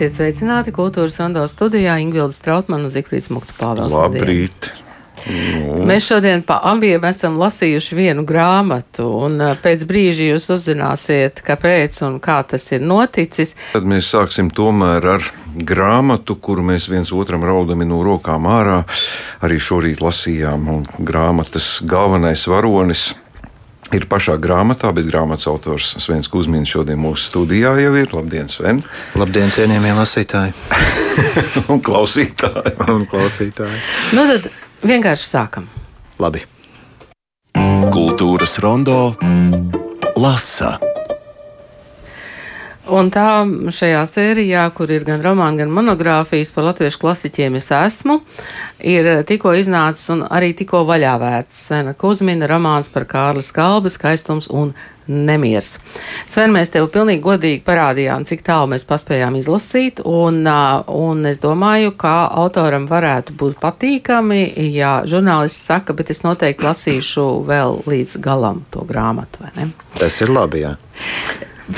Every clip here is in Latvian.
Esiet sveicināti kultūras rondo studijā Ingvilda Strautmana un Zikfrīds Mukta Pāvels. Labrīt! Nu. Mēs šodien pa abiem esam lasījuši vienu grāmatu, un pēc brīža jūs uzzināsiet, kāpēc un kā tas ir noticis. Tad mēs sāksim tomēr ar grāmatu, kuru mēs viens otram raudami no rokām ārā. Arī šorīt lasījām, un grāmatas galvenais varonis ir pašā grāmatā, bet grāmatas autors Svens Kusmins šodien mūsu studijā jau ir. Labdien, Sven! Labdien, cienījamie lasītāji! un klausītāji! un klausītāji! Nu tad vienkārši sākam! Labi! Kultūras rondo lasa! Un tā šajā sērijā, kur ir gan romāni, gan monogrāfijas par latviešu klasiķiem, es esmu, ir tikko iznācis un arī tikko vaļā vērts Svena Kuzmina romāns par Kārli Skalbi, skaistums un nemiers. Sven, mēs tev pilnīgi godīgi parādījām, cik tālu mēs paspējām izlasīt, un, un es domāju, ka autoram varētu būt patīkami, ja žurnālists saka, bet es noteikti lasīšu vēl līdz galam to grāmatu, vai ne? Tas ir labi, jā.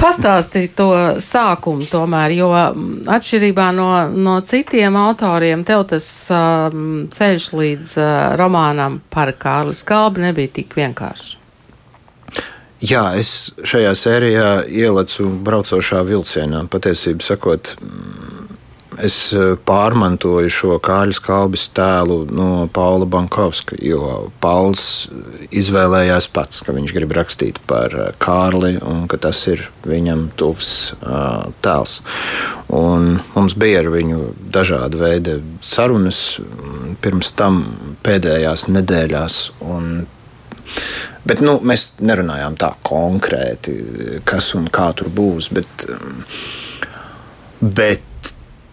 Pastāstīt to sākumu tomēr, jo atšķirībā no, no citiem autoriem, tev tas um, ceļš līdz uh, romānam par Kārlu Skalbi nebija tik vienkāršs. Jā, es šajā sērijā ielecu braucošā vilcienā. Patiesībā sakot, es eh, pārmantoju šo kāļu skābes tēlu no Paula Bankovska, jo Pauls izvēlējās pats, ka viņš grib rakstīt par eh, Kārli un ka tas ir viņam tuvs uh, tēls. Un mums bija ar viņu dažādi veidi sarunas pirms tam pēdējās nedēļās. Bet nu, mēs nerunājām tā konkrēti, kas un kā tur būs. Bet, bet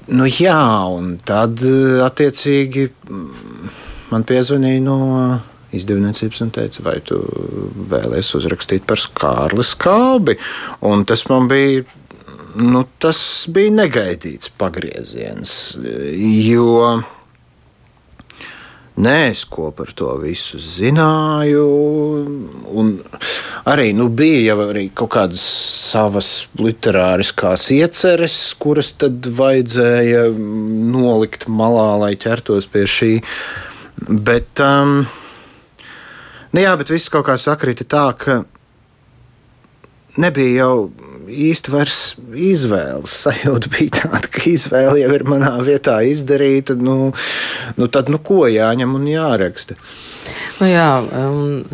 Nu, jā, un tad eh, attiecīgi mm, man piezvanīja no izdevniecības un teica, vai tu vēlēsies uzrakstīt par Kārli Skābi. Un tas man bija. Nu, tas bija negaidīts pagrieziens, jo Nē, es ko par to visu zināju. Un arī nu, bija jau arī kaut kādas savas literāriskās ieceres, kuras tad vajadzēja nolikt malā, lai ķertos pie šī. Bet, um, nu jā, bet viss kaut kā sakrita tā, ka nebija jau īsti vairs izvēles. Sajūta bija tāda, ka izvēle jau ir manā vietā izdarīta. Nu, nu tad, nu, ko jāņem un jāraksta? Nu jā,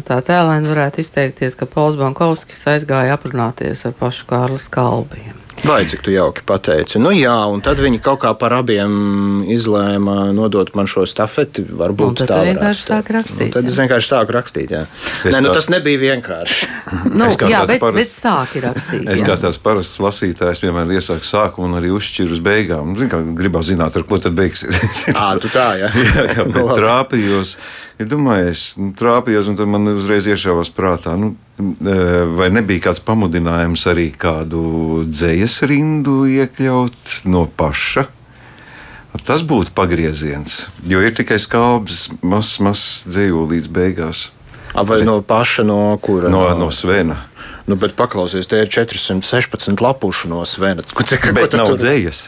tā tēlēna varētu izteikties, ka Pauls Bankovskis aizgāja aprunāties ar pašu Kārlu Skalbiem. Vai cik tu jauki pateici? Nu, jā, un tad viņi kaut kā par abiem izlēma nodot man šo stafeti. Varbūt un tad tā vienkārši sāk rakstīt. Un tad es vienkārši sāku rakstīt. Jā. Nē, nu, tas nebija vienkārši. nu, jā, bet, parast, bet sāki rakstīt. Es jā. kā tās parasts lasītājs vienmēr iesāku sākumu un arī uzšķiru uz beigām. Zin, kā, gribētu zināt, ar ko tad beigsies. Ā, tu tā, jā. jā, jā bet trāpījos. Ja domāju, es trāpījos, un tad man uzreiz iešāvās prātā, nu, e, vai nebija kāds pamudinājums arī kādu dzējas rindu iekļaut no paša. Tas būtu pagrieziens, jo ir tikai skābs, mazs, mazs dzīvojums beigās. A, vai bet, no paša, no kura? No, no Svena. Nu, bet paklausies, tie ir 416 lapušu no Svena. Cik, bet nav dzējas.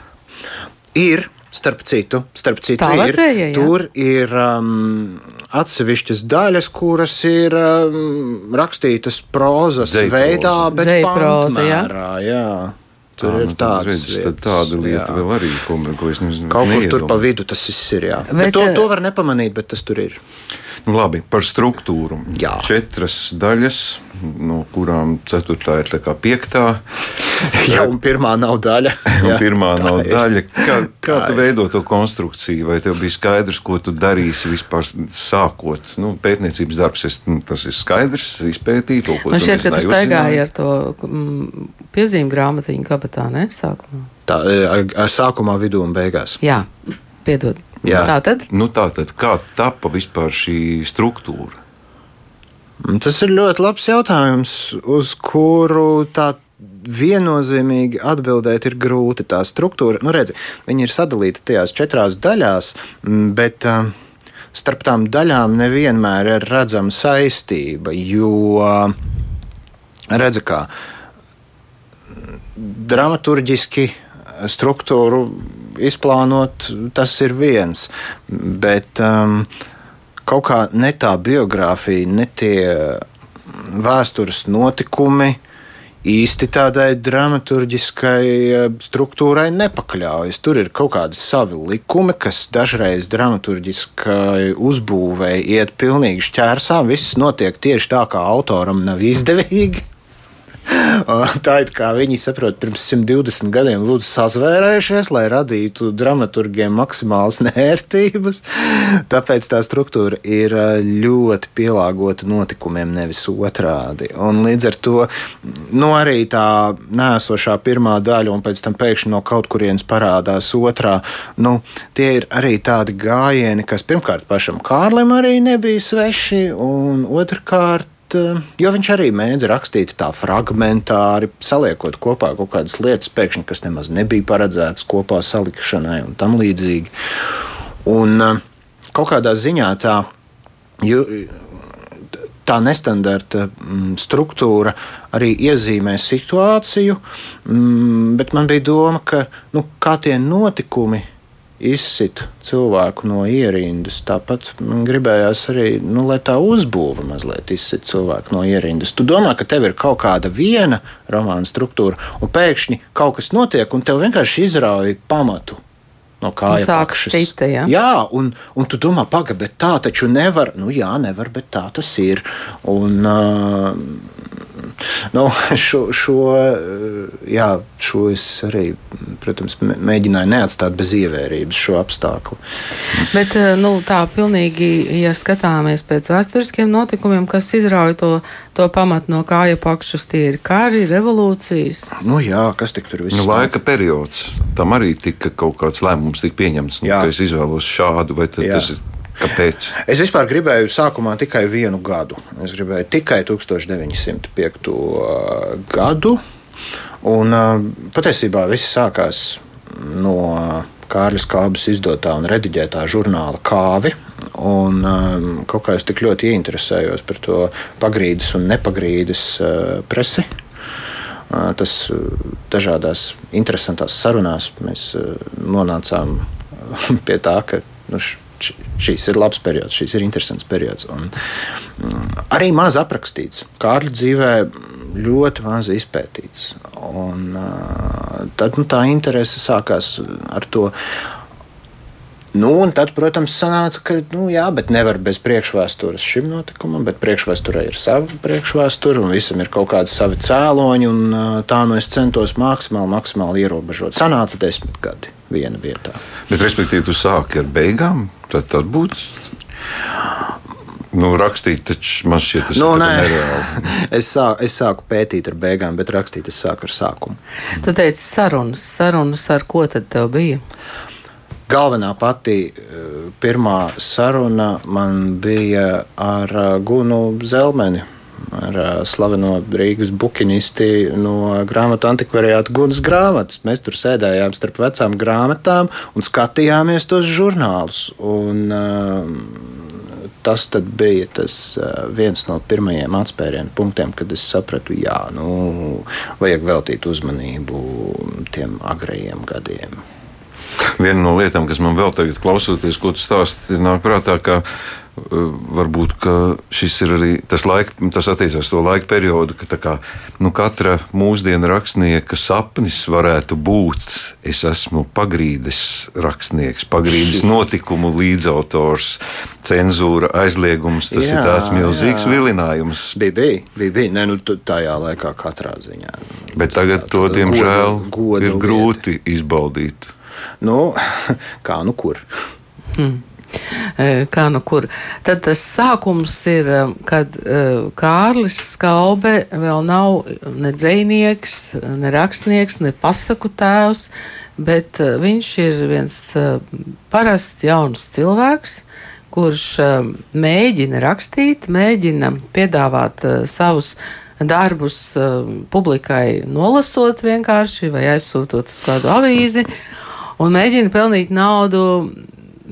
Ir, Starp citu, starp citu ir, dzēja, tur ir um, atsevišķas daļas, kuras ir um, rakstītas prozas Zej veidā, bet pantmērā. Jā. Jā. Tur à, ir nu, tādas lietas. Tāda lieta jā. vēl arī, ko, ko es nezinu. Kaut kur tur pa vidu tas ir. Jā. Bet, bet to, to var nepamanīt, bet tas tur ir. Nu, labi, par struktūru. Jā. Četras daļas, no kurām ceturtā ir tā piektā. Jā, un pirmā nav daļa. Jā, pirmā nav ir. daļa. Kā, kā tu veido to konstrukciju? Vai tev bija skaidrs, ko tu darīsi vispār sākot? Nu, pētniecības darbs, es, nu, tas ir skaidrs, izpētīt to, ko Man šķiet, ka tu staigāji ar to piezīmju grāmatiņu kabatā, ne? Sākumā. Tā, ar sākumā, vidū un beigās. Jā, piedod. Jā. Tā tad? Nu, tā tad kā tapa vispār šī struktūra? Tas ir ļoti labs jautājums, uz kuru tā viennozīmīgi atbildēt ir grūti. Tā struktūra, nu, redzi, viņi ir sadalīti tajās četrās daļās, bet uh, starp tām daļām nevienmēr ir redzama saistība, jo redzi, kā dramaturgiski struktūru izplānot, tas ir viens. Bet um, kaut kā ne tā biogrāfija, ne tie vēstures notikumi īsti tādai dramaturgiskai eh, struktūrai nepakļaujas. Tur ir kaut kādi savi likumi, kas dažreiz dramaturgiskai uzbūvēji iet pilnīgi šķērsām. Viss notiek tieši tā, kā autoram nav izdevīgi. Tā ir kā viņi saprot, pirms 120 gadiem lūdzu sazvērējušies, lai radītu dramaturgiem maksimālas nērtības. Tāpēc tā struktūra ir ļoti pielāgota notikumiem, nevis otrādi. Un līdz ar to nu, arī tā nēsošā pirmā daļa, un pēc tam pēkšņi no kaut kurienes parādās otrā, nu, tie ir arī tādi gājieni, kas pirmkārt pašam Kārlim arī nebija sveši, un otrkārt jo viņš arī mēdz rakstīt tā fragmentāri, saliekot kopā kaut kādas lietas, pēkšņi, kas nemaz nebija paredzētas kopā salikšanai un tam līdzīgi. Un eh, kaut kādā ziņā tā. Tā nestandarta mm, struktūra arī iezīmē situāciju, mm, bet man bija doma, ka nu, kā tie notikumi izsit cilvēku no ierindas. Tāpat gribējās arī, nu, lai tā uzbūve mazliet izsit cilvēku no ierindas. Tu domā, ka tev ir kaut kāda viena romāna struktūra, un pēkšņi kaut kas notiek, un tev vienkārši izrauj pamatu. No kājas apakšas. Cita, ja? Jā, un, un tu domā, pagaidi, bet tā taču nevar. Nu, jā, nevar, bet tā tas ir. Un, uh, nu, šo, šo, jā, šo es arī, protams, mēģināju neatstāt bez ievērības šo apstākļu. Bet eh, nu, tā pilnīgi, ja skatāmies pēc vēsturiskiem notikumiem, kas izrauj to, to pamatu no kāja pakšas, tie ir kari, revolūcijas. Nu, jā, kas tik tur viss? Nu, laika periods. Tam arī tika kaut kāds lēmums tika pieņemts. Nu, es izvēlos šādu, vai tas ir Kāpēc? Es vispār gribēju sākumā tikai vienu gadu. Es gribēju tikai 1905. gadu. Un patiesībā viss sākās no Kārļa Kalbas izdotā un rediģētā žurnāla Kāvi. Un, um, kaut kā es tik ļoti ieinteresējos par to pagrīdes un nepagrīdes uh, presi. Uh, tas dažādās interesantās sarunās mēs uh, nonācām pie tā, ka nu, šis ir labs periods, šis ir interesants periods. Un, mm, arī maz aprakstīts. Kārļa dzīvē ļoti maz izpētīts. Un, tad nu, tā interese sākās ar to. Nu, un tad, protams, sanāca, ka nu, jā, nevar bez priekšvēstures šim notikumam, bet priekšvēsturē ir sava priekšvēsture, un visam ir kaut kādi savi cēloņi. Tā nu es centos maksimāli, maksimāli ierobežot. Sanāca desmit gadi viena vietā. Bet, respektīvi, tu sāki ar beigām, tad, tad būtu. Nu, rakstīt, taču man šķiet, tas nu, ir nereāli. es, sāku, es sāku pētīt ar beigām, bet rakstīt es sāku ar sākumu. Tu teici, sarunas, sarunas ar ko tad tev bija? Galvenā pati eh, pirmā saruna man bija ar eh, Gunu Zelmeni ar slaveno Rīgas bukinisti no grāmatu antikvariāta Gunas grāmatas. Mēs tur sēdējām starp vecām grāmatām un skatījāmies tos žurnālus. Un, Tas bija tas viens no pirmajiem atspērienu punktiem, kad es sapratu, ka nu, vajag veltīt uzmanību tiem agrajiem gadiem. Viena no lietām, kas man vēl tagad klausoties, ko tu stāsti, nāk prātā, ka varbūt šis ir arī tas laika, tas attiecās to laika periodu, ka kā, nu, katra mūsdienu rakstnieka sapnis varētu būt, es esmu pagrīdes rakstnieks, pagrīdes notikumu līdzautors, cenzūra, aizliegums. Tas jā, ir tāds milzīgs jā. vilinājums. Bija, bija, bija, bija. Ne, nu, tajā laikā katrā ziņā. Bet tagad to, diemžēl, ir lieta. grūti izbaudīt. Nu, kā nu kur? Hmm. Kā nu kur. Tad tas sākums ir, kad Kārlis Skalbe vēl nav ne dzēnieks, ne rakstnieks, ne pasaku tēvs, bet viņš ir viens parasts jauns cilvēks, kurš mēģina rakstīt, mēģina piedāvāt savus darbus publikai nolasot vienkārši vai aizsūtot uz kādu avīzi un mēģina pelnīt naudu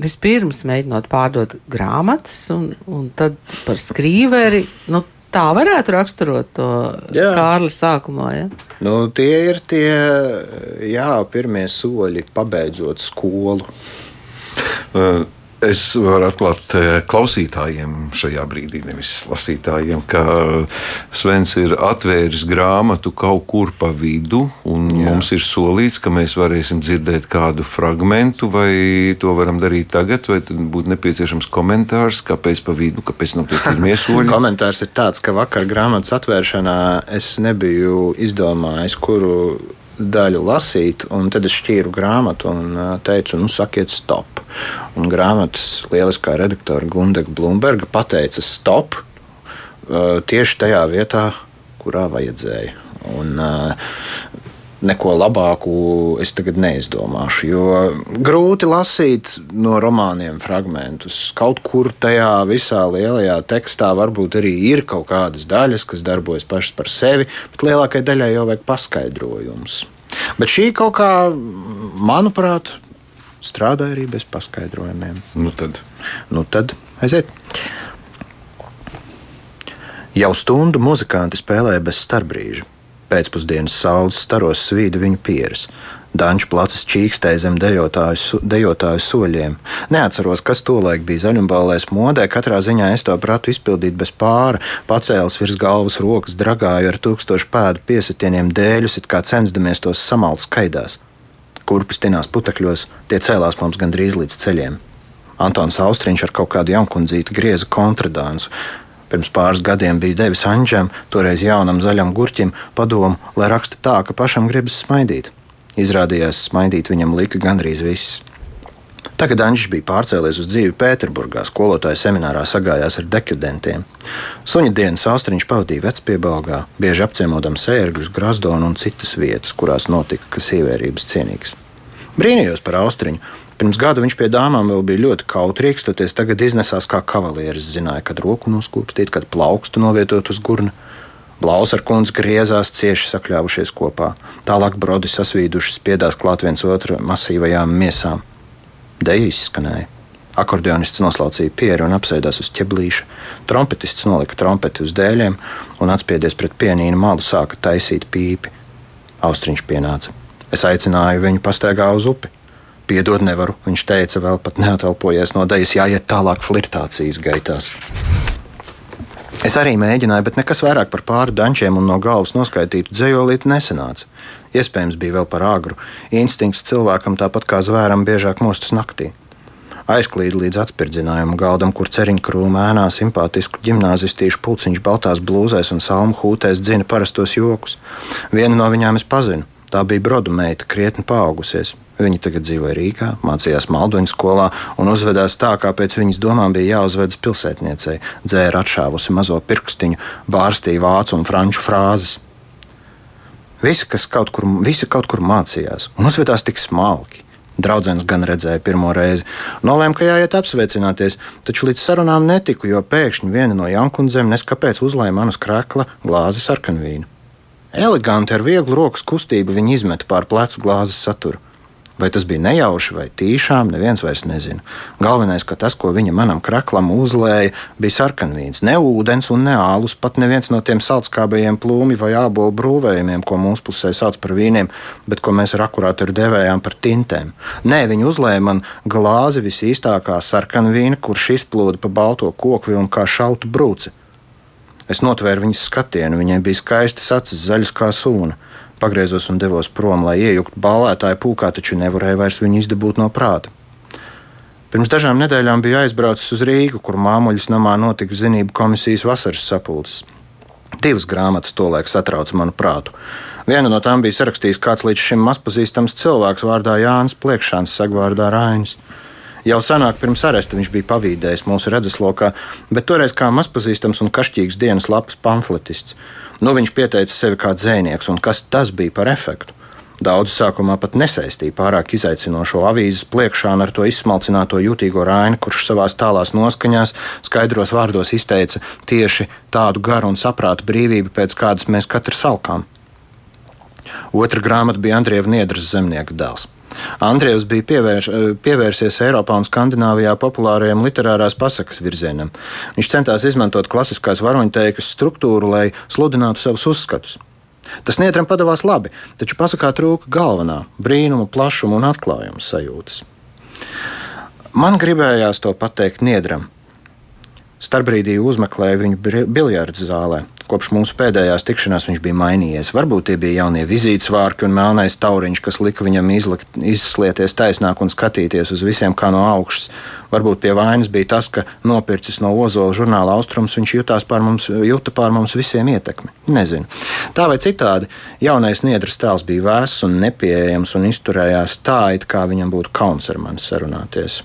vispirms mēģinot pārdot grāmatas, un, un tad par skrīveri. Nu, Tā varētu raksturot to. Kārli sākumā. Ja? Nu, tie ir tie jā, pirmie soļi, pabeidzot skolu. Uh, Es varu atklāt eh, klausītājiem šajā brīdī, nevis lasītājiem, ka Svens ir atvēris grāmatu kaut kur pa vidu, un Jā. mums ir solīts, ka mēs varēsim dzirdēt kādu fragment, vai to varam darīt tagad, vai būtu nepieciešams komentārs, kāpēc pa vidu, kāpēc nav tie pirmie soļi. Komentārs ir tāds, ka vakar grāmatas atvēršanā es nebiju izdomājis, kuru daļu lasīt, un tad es šķīru grāmatu un teicu, nu, sakiet, stop. Un grāmatas lieliskā redaktore Glundega Blūmberga pateica stop tieši tajā vietā, kurā vajadzēja. Un, neko labāku es tagad neizdomāšu. Jo grūti lasīt no romāniem fragmentus. Kaut kur tajā visā lielajā tekstā varbūt arī ir kaut kādas daļas, kas darbojas pašas par sevi, bet lielākajai daļai jau vajag paskaidrojumus. Bet šī kaut kā, manuprāt, strādāja arī bez paskaidrojumiem. Nu tad, nu tad aiziet! Jau stundu muzikanti spēlēja bez starpbrīža. Pēcpusdienas saules staros svīda viņu pieres. Dančs placis čīkstēja zem dejotāju, dejotāju soļiem. Neatceros, kas tolaik bija zaļumballēs modē, katrā ziņā es to pratu izpildīt bez pāra, pacēlis virs galvas rokas, dragāju ar tūkstošu pēdu piesitieniem dēļus, it kā censdamies tos samalt skaidās. Kurpis tinās putekļos, tie cēlās mums gandrīz līdz ceļiem. Antons Austriņš ar kaut kādu jaunkundzīti grieza kontradānsu. Pirms pāris gadiem bija devis Anģam, toreiz jaunam zaļam gurķim, padomu, lai raksta tā, ka pašam gribas smaidīt. Izrādījās, smaidīt viņam lika gandrīz viss. Tagad Anģis bija pārcēlies uz dzīvi Pēterburgā, skolotāja seminārā sagājās ar dekadentiem. Suņa dienas austriņš pavadīja vecpiebalgā, bieži apciemodams ērgļus, grazdonu un citas vietas, kurās notika kas ievērības cienīgs. Brīnījos par austriņu. Pirms gada viņš pie dāmām vēl bija ļoti kautrīgs, toties tagad iznesās kā kavalieris, zināja, kad roku noskūpstīt, kad plaukstu novietot uz gurna. Blaus ar kundzi griezās cieši sakļāvušies kopā. Tālāk brodi sasvīduši spiedās klāt viens otru masīvajām miesām. Deja izskanēja. Akordeonists noslaucīja pieri un apsēdās uz ķeblīša. Trompetists nolika trompeti uz dēļiem un atspiedies pret pienīnu malu sāka taisīt pīpi. Austriņš pienāca. Es aicināju viņu pastaigā uz upi. Piedod, nevaru, viņš teica, vēl pat neatelpojies no dejas, jāiet tālāk flirtācijas gaitās. Es arī mēģināju, bet nekas vairāk par pāri dančiem un no galvas noskaitītu dzējolīti nesanāca. Iespējams, bija vēl par agru. Instinkts cilvēkam tāpat kā zvēram biežāk mostas naktī. Aizklīdu līdz atspirdzinājumu galdam, kur ceriņu krūmā ēnā simpātisku gimnāzistīšu pulciņš baltās blūzēs un salmu hūtēs dzina parastos jokus. Vienu no viņām es pazinu. Tā bija brodu meita, krietni paaugusies. Viņa tagad dzīvoja Rīgā, mācījās Malduņu skolā un uzvedās tā, kā pēc viņas domām bija jāuzvedas pilsētniecei. Dzēra atšāvusi mazo pirkstiņu, bārstīja vācu un franču frāzes. Visi, kas kaut kur, visi kaut kur mācījās un uzvedās tik smalki. Draudzens gan redzēja pirmo reizi. Nolēma, ka jāiet apsveicināties, taču līdz sarunām netiku, jo pēkšņi viena no jankundzēm neskapēc uzlēja manas krēkla glāzi sarkanvīnu. Eleganti ar vieglu rokas kustību viņa izmeta pār plecu glāzes saturu. Vai tas bija nejauši vai tīšām, neviens vairs nezina. Galvenais, ka tas, ko viņa manam kraklam uzlēja, bija sarkanvīns. Ne ūdens un ne ālus, pat neviens no tiem salckābajiem plūmi vai ābolu brūvējumiem, ko mūsu pusē sauc par vīniem, bet ko mēs ar akurātoru devējām par tintēm. Nē, viņa uzlēja man glāzi visīstākā sarkanvīna, kurš izplūda pa balto kokvi un kā šautu brūci. Es notvēru viņas skatienu, viņai bija skaistas acis, zaļas kā sūna. Pagriezos un devos prom, lai iejuktu ballētāju pulkā, taču nevarēju vairs viņu izdabūt no prāta. Pirms dažām nedēļām biju aizbraucis uz Rīgu, kur māmuļas namā notika zinību komisijas vasaras sapulces. Divas grāmatas tolaik satrauca manu prātu. Viena no tām bija sarakstījis kāds līdz šim mazpazīstams cilvēks vārdā Jānis Pliekšāns, sagvārdā Rainis. Jau senāk pirms aresta viņš bija pavīdējis mūsu redzeslokā, bet toreiz kā mazpazīstams un kašķīgs dienas lapas pamfletists. Nu, viņš pieteica sevi kā dzēnieks, un kas tas bija par efektu? Daudz sākumā pat nesaistīja pārāk izaicinošo avīzes pliekšānu ar to izsmalcināto jutīgo raini, kurš savā tālās noskaņās, skaidros vārdos izteica tieši tādu garu un saprātu brīvību, pēc kādas mēs katrs salkām. Otra grāmata bija Andrieva Niedras zemnieka dēls. Andrievs bija pievērš, pievērsies Eiropā un Skandināvijā populārajam literārās pasakas virzienam. Viņš centās izmantot klasiskās varoņteikas struktūru, lai sludinātu savus uzskatus. Tas Niedram padavās labi, taču pasakā trūka galvenā - brīnuma, plašuma un atklājuma sajūtas. Man gribējās to pateikt Niedram. Starbrīdī uzmeklēju viņu biljardu zālē. Kopš mūsu pēdējās tikšanās viņš bija mainījies. Varbūt tie bija jaunie vizītsvārki un melnais tauriņš, kas lika viņam izlikt, izslieties taisnāk un skatīties uz visiem kā no augšas. Varbūt pie vainas bija tas, ka nopircis no Ozola žurnāla austrums, viņš jutās pār mums, juta pār mums visiem ietekmi. Nezinu. Tā vai citādi, jaunais niedras tēls bija vēss un nepieejams un izturējās tā, it kā viņam būtu kauns ar mani sarunāties.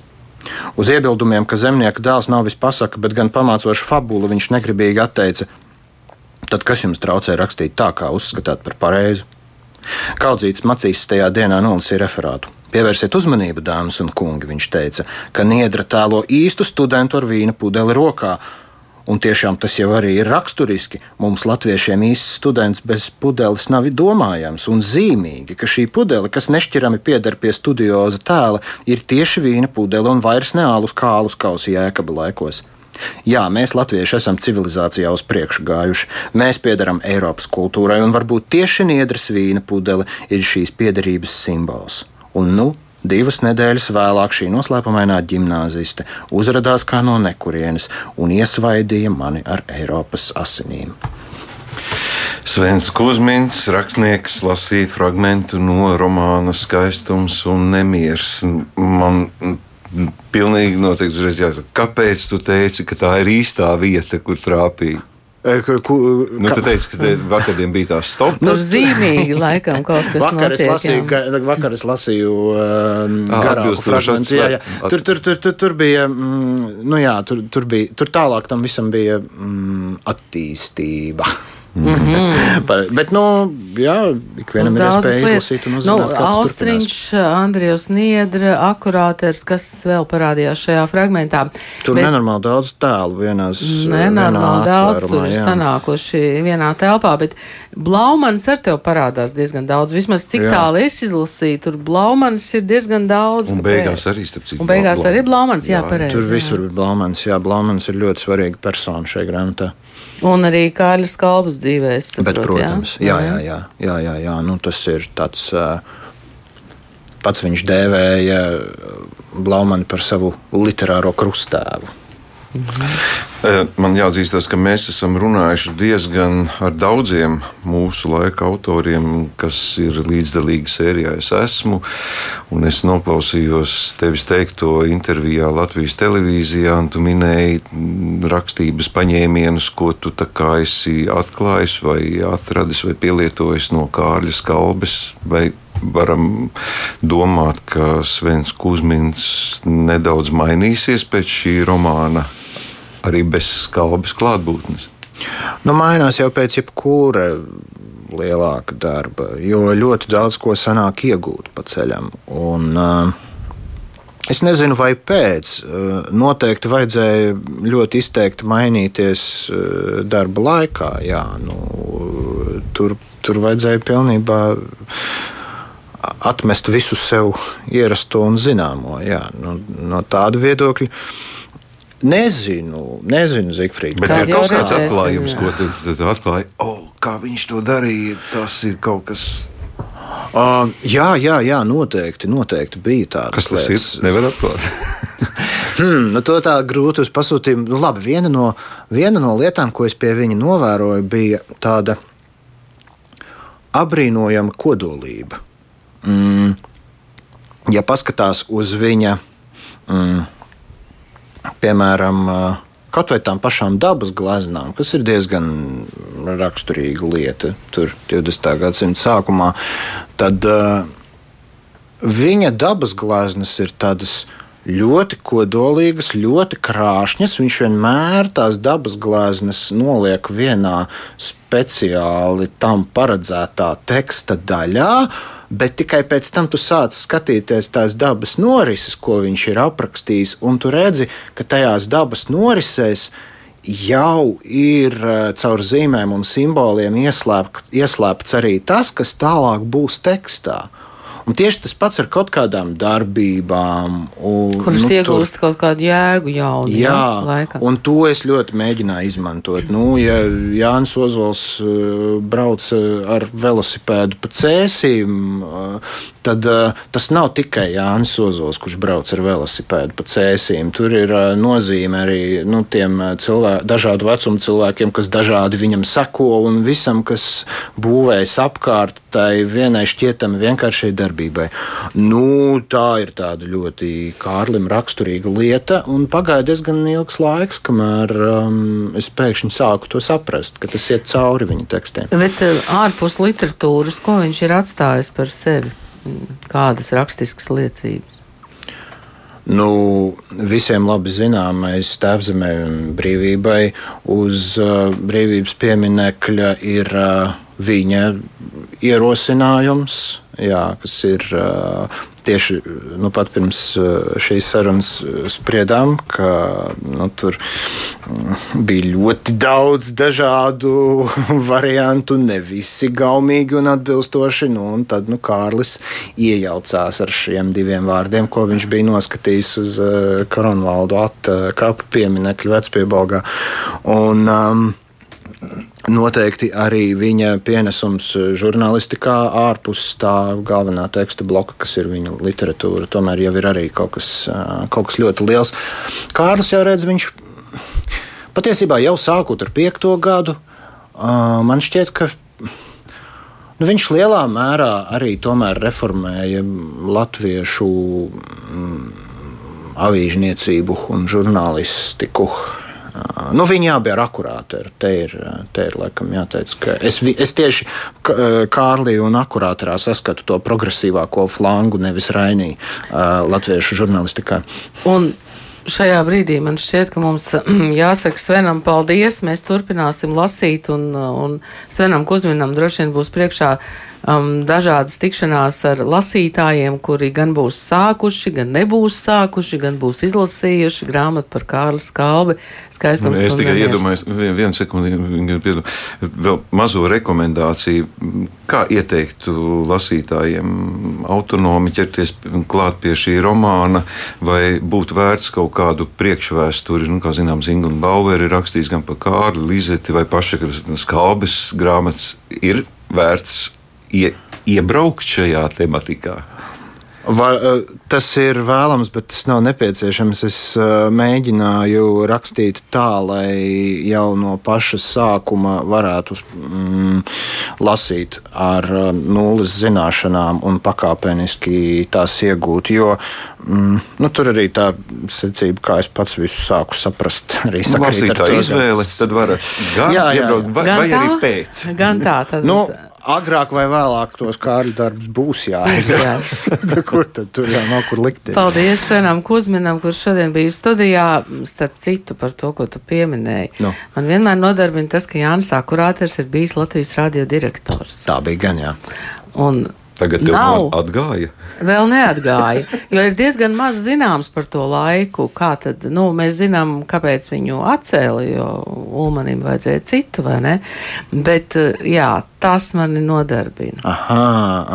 Uz iebildumiem, ka zemnieka dēls nav vispasaka, bet gan pamācoša fabula, viņš negribīgi atteica: Tad kas jums traucē rakstīt tā, kā uzskatāt par pareizu? Kaudzīts Macīs tajā dienā nolasīja referātu. Pievērsiet uzmanību, dāmas un kungi, viņš teica, ka Niedra tēlo īstu studentu ar vīna pudeli rokā. Un tiešām tas jau arī ir raksturiski. Mums, latviešiem, īsts students bez pudeles nav domājams, un zīmīgi, ka šī pudele, kas nešķirami pieder pie studioza tēla, ir tieši vīna pudele un vairs ne ālus kā ālus kausi jēkaba laikos. Jā, mēs, latvieši, esam civilizācijā uz priekšu gājuši. Mēs piedaram Eiropas kultūrai, un varbūt tieši niedras vīna pudele ir šīs piederības simbols. Un nu, Divas nedēļas vēlāk šī noslēpumainā gimnāziste uzrādījās kā no nekurienes un iesvaidīja mani ar Eiropas asinīm. Svens Kusmins, rakstnieks, lasīja fragment no romāna Skaistums un Nemieris. Man pilnīgi noteikti uzreiz jāsaka, kāpēc tu teici, ka tā ir īstā vieta, kur trāpīt? Ku, nu, tu teici, ka vakarā bija tā stop. Nu, zīmīgi, laikam, kaut kas vakar notiek, es lasīju, ka, vakar es lasīju um, garāku fragmentu. Jā, jā. Tur, tur, tur, tur, tur bija, mm, nu jā, tur, tur bija, tur tālāk tam visam bija mm, attīstība. Mm -hmm. Bet, nu, jā, ikvienam ir iespēja izlasīt un uzzināt, nu, kāds Austriņš, Andrijs Niedra, akurāters, kas vēl parādījās šajā fragmentā. Tur Bet, nenormāli daudz tēlu vienās. Nenormāli daudz tur ir sanākuši vienā telpā, bet Blaumans ar tev parādās diezgan daudz. Vismaz cik jā. tālu es izlasīju, tur Blaumans ir diezgan daudz. Un beigās arī, starp citu. Un beigās Blau, arī Blaumans, jā, jā pareizi. Tur visur ir Blaumans, jā, Blaumans ir ļoti svarīga persona šajā grāmatā. Un arī Kārlis Kalbas dzīvē. Saprot, Bet, protams, jā, jā, jā, jā, jā, jā. Nu, tas ir tāds. Pats viņš dēvēja Blaumani par savu literāro krustēvu. Mhm. Man jāatzīstas, ka mēs esam runājuši diezgan ar daudziem mūsu laika autoriem, kas ir līdzdalīgi sērijā. Es esmu, un es noklausījos tevis teikto intervijā Latvijas televīzijā, un tu minēji rakstības paņēmienus, ko tu tā kā esi atklājis, vai atradis, vai pielietojis no Kārļa skalbes, varam domāt, ka Svens Kusmins nedaudz mainīsies pēc šī romāna arī bez skalbes klātbūtnes. Nu, mainās jau pēc jebkura lielāka darba, jo ļoti daudz ko sanāk iegūt pa ceļam. Un, uh, Es nezinu, vai pēc. Noteikti vajadzēja ļoti izteikti mainīties darba laikā. Jā, nu, tur, tur vajadzēja pilnībā atmest visu sev ierasto un zināmo. Jā, nu, no tāda viedokļa. Nezinu, nezinu Zigfrīd. Bet ir kaut kāds atklājums, ko tu, tu, tu atklāji. Oh, kā viņš to darīja, tas ir kaut kas. Uh, jā, jā, jā, noteikti, noteikti bija tādas Kas tas lietas. ir? Nevar atklāt. hmm, nu, to tā grūti uz pasūtījumu. Nu, labi, viena no, viena no lietām, ko es pie viņa novēroju, bija tāda apbrīnojama kodolība. Mm, ja paskatās uz viņa. Mm, piemēram, kaut vai tām pašām dabas gleznām, kas ir diezgan raksturīga lieta, tur 20. gadsimta sākumā, tad uh, viņa dabas gleznas ir tādas ļoti kodolīgas, ļoti krāšņas. Viņš vienmēr tās dabas gleznas noliek vienā speciāli tam paredzētā teksta daļā bet tikai pēc tam tu sāc skatīties tās dabas norises, ko viņš ir aprakstījis, un tu redzi, ka tajās dabas norisēs jau ir eh, caur zīmēm un simboliem ieslēpt, ieslēpts arī tas, kas tālāk būs tekstā. Un tieši tas pats ar kaut kādām darbībām, un, Kuras nu, tur- iegūst kaut kādu jēgu jaunu. Jā, ja, laikam. un to es ļoti mēģināju izmantot. Nu, ja Jānis Ozols uh, brauc uh, ar velosipēdu pa cēsīm, uh, tad tas nav tikai Jānis Ozols, kurš brauc ar velosipēdu pa cēsīm. Tur ir nozīme arī nu, tiem uh, cilvē, dažādu vecumu cilvēkiem, kas dažādi viņam seko, un visam, kas būvējas apkārt tai vienai šķietami vienkāršai darbībai. Nu, tā ir tāda ļoti Kārlim raksturīga lieta, un pagāja diezgan ilgs laiks, kamēr um, es pēkšņi sāku to saprast, ka tas iet cauri viņa tekstiem. Bet eh, ārpus literatūras, ko viņš ir atstājis par sevi? Kādas rakstiskas liecības? Nu, visiem labi zināmais tēvzemē un brīvībai uz uh, brīvības pieminekļa ir uh, viņa ierosinājums, jā, kas ir tieši nu, pat pirms šīs sarunas spriedām, ka nu, tur mm, bija ļoti daudz dažādu variantu, ne visi gaumīgi un atbilstoši. Nu, un tad nu, Kārlis iejaucās ar šiem diviem vārdiem, ko viņš bija noskatījis uz Karonvaldu atkāpu pieminekļu vecpiebalgā. Un, um, Noteikti arī viņa pienesums žurnālistikā, ārpus tā galvenā teksta bloka, kas ir viņa literatūra, tomēr jau ir arī kaut kas, ā, kaut kas ļoti liels. Kārlis jau redz, viņš patiesībā jau sākot ar piekto gadu, ā, man šķiet, ka Nu, viņš lielā mērā arī reformēja latviešu mm, avīžniecību un žurnālistiku. Uh, Nu, viņi abi ir akurāti. Te ir, te ir laikam, jāteic, ka es, es tieši Kārlī un akurāterā saskatu to progresīvāko flangu, nevis Rainī uh, latviešu žurnālistikā. Un šajā brīdī man šķiet, ka mums jāsaka Svenam paldies. Mēs turpināsim lasīt, un, un Svenam Kuzminam droši vien būs priekšā um, dažādas tikšanās ar lasītājiem, kuri gan būs sākuši, gan nebūs sākuši, gan būs izlasījuši grāmatu par Kārlu Skalbi. Skaistums Es un tikai iedomājos, vien- vienu sekundi, vēl mazo rekomendāciju. Kā ieteiktu lasītājiem autonomi ķerties klāt pie šī romāna, vai būtu vērts kaut kādu priekšvēsturi, nu, kā zinām, Zinga un Bauer ir rakstījis gan par Kārli, Lizeti vai paša skalbes grāmatas, ir vērts ie, iebraukt šajā tematikā. Va, eh, tas ir vēlams, bet tas nav nepieciešams. Es eh, mēģināju rakstīt tā, lai jau no paša sākuma varētu mm, lasīt ar eh, nulles zināšanām un pakāpeniski tās iegūt. Jo mm, nu, tur arī tā secība, kā es pats visu sāku saprast, arī sakrīt ar to, izvēle, kas- tad varat gan Jā, jā, jā. iebraukt, vai, vai arī pēc. Gan tā. Tad, Nu, agrāk vai vēlāk tos kārļu darbus būs jāizsaka. kur tad tur jau nav kur likt? Paldies Svenam Kuzminam, kurš šodien bija studijā, starp citu par to, ko tu pieminēji. Nu. Man vienmēr nodarbina tas, ka Jānis Akurāters ir bijis Latvijas radio direktors. Tā bija gan jā. Un Tagad tev Nav. atgāja. vēl neatgāja, jo ir diezgan maz zināms par to laiku. Kā tad, nu, mēs zinām, kāpēc viņu atcēla, jo Ulmanim vajadzēja citu, vai ne? Bet, jā, tas mani nodarbina. Aha,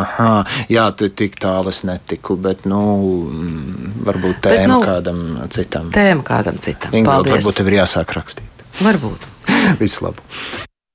aha. Jā, tu tik tālu es netiku, bet, nu, mm, varbūt Bet, tēma nu, kādam citam. Tēma kādam citam. Ingrid, Paldies. varbūt tev ir jāsāk rakstīt. Varbūt. Visu labu!